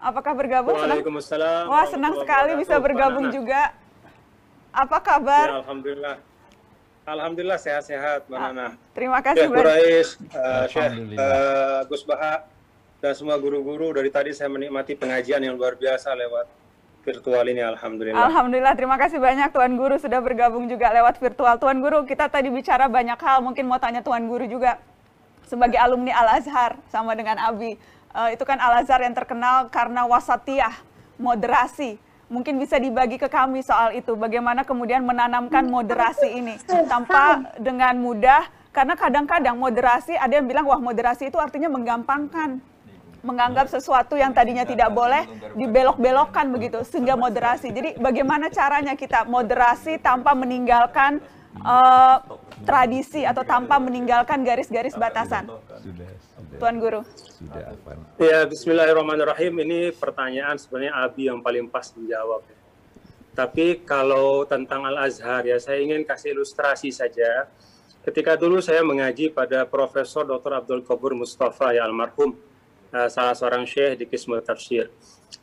Apakah bergabung? Senang? Waalaikumsalam. Wah, senang sekali bisa bergabung Mbak Nana. juga. Apa Ya, kabar? alhamdulillah. Alhamdulillah sehat-sehat, Mbak Nana. Terima kasih Syekh banyak. Quraish, uh, Syekh uh, Gus Baha, dan semua guru-guru. Dari tadi saya menikmati pengajian yang luar biasa lewat virtual ini, Alhamdulillah. Alhamdulillah, terima kasih banyak Tuan Guru sudah bergabung juga lewat virtual. Tuan Guru, kita tadi bicara banyak hal, mungkin mau tanya Tuan Guru juga sebagai alumni Al-Azhar sama dengan Abi. Eh, itu kan Al-Azhar yang terkenal karena wasatiyah, moderasi. Mungkin bisa dibagi ke kami soal itu, bagaimana kemudian menanamkan moderasi ini tanpa dengan mudah, karena kadang-kadang moderasi, ada yang bilang, wah moderasi itu artinya menggampangkan menganggap sesuatu yang tadinya tidak boleh dibelok-belokkan begitu sehingga moderasi. Jadi bagaimana caranya kita moderasi tanpa meninggalkan eh, tradisi atau tanpa meninggalkan garis-garis batasan. Sudah, sudah, Tuan Guru. sudah? Ya, Bismillahirrahmanirrahim. Ini pertanyaan sebenarnya Abi yang paling pas menjawab. Tapi kalau tentang Al-Azhar ya, saya ingin kasih ilustrasi saja. Ketika dulu saya mengaji pada Profesor Dr. Abdul Qabur Mustafa ya almarhum, eh, salah seorang syekh di Kismul Tafsir.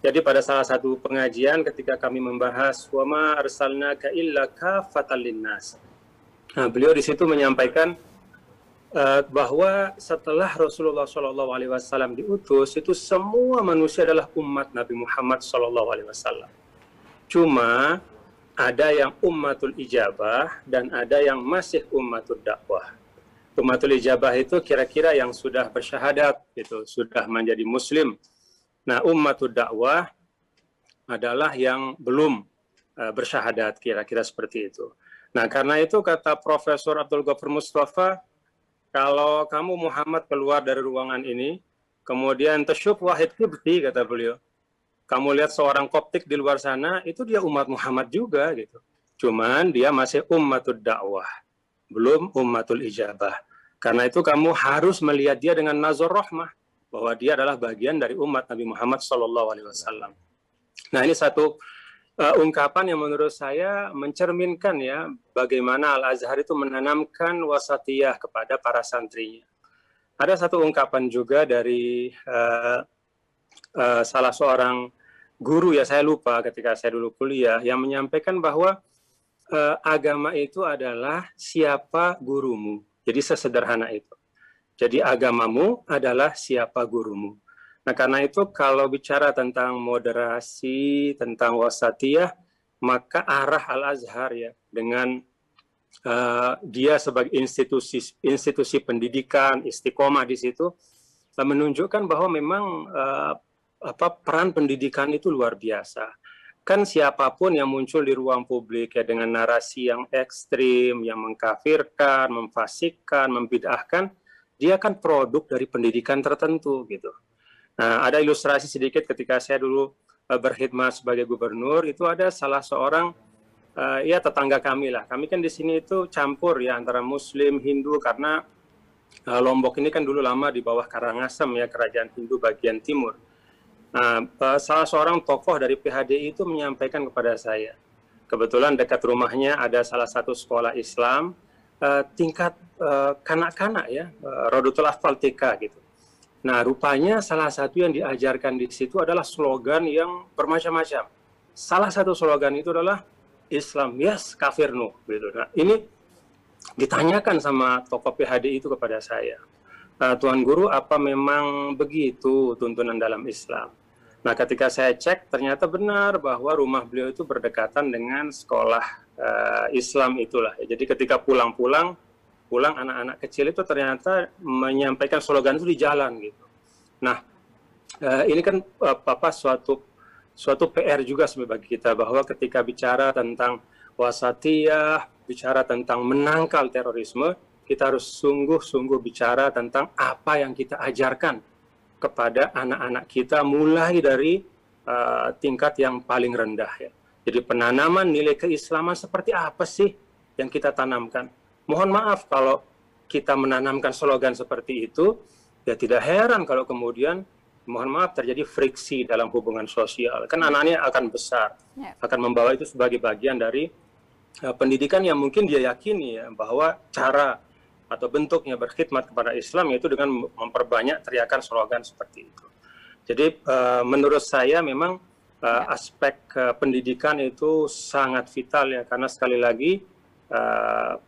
Jadi pada salah satu pengajian ketika kami membahas wama arsalnaka illa kafatan linnas. Nah, beliau di situ menyampaikan eh, bahwa setelah Rasulullah Wasallam diutus itu semua manusia adalah umat Nabi Muhammad Wasallam. Cuma ada yang ummatul ijabah dan ada yang masih ummatul dakwah. Ummatul ijabah itu kira-kira yang sudah bersyahadat, gitu, sudah menjadi muslim. Nah, ummatul dakwah adalah yang belum eh, bersyahadat, kira-kira seperti itu. Nah, karena itu kata Profesor Abdul Ghafur Mustafa, kalau kamu Muhammad keluar dari ruangan ini, kemudian tasyuf wahid kibti, kata beliau. Kamu lihat seorang koptik di luar sana, itu dia umat Muhammad juga gitu. Cuman dia masih ummatul dakwah, belum ummatul ijabah. Karena itu kamu harus melihat dia dengan nazar rahmah, bahwa dia adalah bagian dari umat Nabi Muhammad Wasallam. Nah ini satu uh, ungkapan yang menurut saya mencerminkan ya bagaimana Al Azhar itu menanamkan wasatiyah kepada para santrinya. Ada satu ungkapan juga dari uh, uh, salah seorang guru ya saya lupa ketika saya dulu kuliah yang menyampaikan bahwa uh, agama itu adalah siapa gurumu. Jadi sesederhana itu. Jadi agamamu adalah siapa gurumu. Nah, karena itu kalau bicara tentang moderasi, tentang wasatiyah, maka arah Al-Azhar ya dengan uh, dia sebagai institusi institusi pendidikan istiqomah di situ menunjukkan bahwa memang uh, apa peran pendidikan itu luar biasa. Kan siapa pun yang muncul di ruang publik ya dengan narasi yang ekstrim, yang mengkafirkan, memfasikkan, membid'ahkan, dia kan produk dari pendidikan tertentu gitu. Nah, ada ilustrasi sedikit ketika saya dulu uh, berkhidmat sebagai gubernur, itu ada salah seorang uh, ya tetangga kami lah. Kami kan di sini itu campur ya antara Muslim, Hindu karena uh, Lombok ini kan dulu lama di bawah Karangasem ya kerajaan Hindu bagian timur. Nah, uh, salah seorang tokoh dari PHDI itu menyampaikan kepada saya, kebetulan dekat rumahnya ada salah satu sekolah Islam uh, tingkat uh, kanak-kanak ya, uh, Rodutul Afal TK gitu. Nah, rupanya salah satu yang diajarkan di situ adalah slogan yang bermacam-macam. Salah satu slogan itu adalah Islam yes, kafir no. Gitu. Nah, ini ditanyakan sama tokoh PHD itu kepada saya. Uh, Tuan Guru, apa memang begitu tuntunan dalam Islam? Nah, ketika saya cek, ternyata benar bahwa rumah beliau itu berdekatan dengan sekolah uh, Islam itulah. Jadi ketika pulang-pulang, pulang anak-anak kecil itu ternyata menyampaikan slogan itu di jalan gitu. Nah, uh, ini kan uh, apa suatu suatu PR juga sebagai kita bahwa ketika bicara tentang wasatiyah, bicara tentang menangkal terorisme, kita harus sungguh-sungguh bicara tentang apa yang kita ajarkan kepada anak-anak kita mulai dari uh, tingkat yang paling rendah ya. Jadi penanaman nilai keislaman seperti apa sih yang kita tanamkan? Mohon maaf kalau kita menanamkan slogan seperti itu, ya tidak heran kalau kemudian mohon maaf terjadi friksi dalam hubungan sosial. Kan anak-anaknya akan besar, Ya. akan membawa itu sebagai bagian dari uh, pendidikan yang mungkin dia yakini ya bahwa cara atau bentuknya berkhidmat kepada Islam yaitu dengan memperbanyak teriakan slogan seperti itu. Jadi uh, menurut saya memang uh, ya. aspek uh, pendidikan itu sangat vital ya karena sekali lagi uh,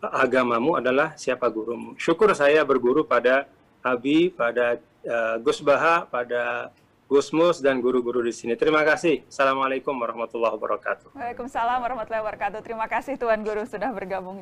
agamamu adalah siapa gurumu. Syukur saya berguru pada Abi, pada uh, Gus Baha, pada Gusmus dan guru-guru di sini. Terima kasih. Assalamualaikum warahmatullahi wabarakatuh. Waalaikumsalam warahmatullahi wabarakatuh. Terima kasih Tuan Guru sudah bergabung.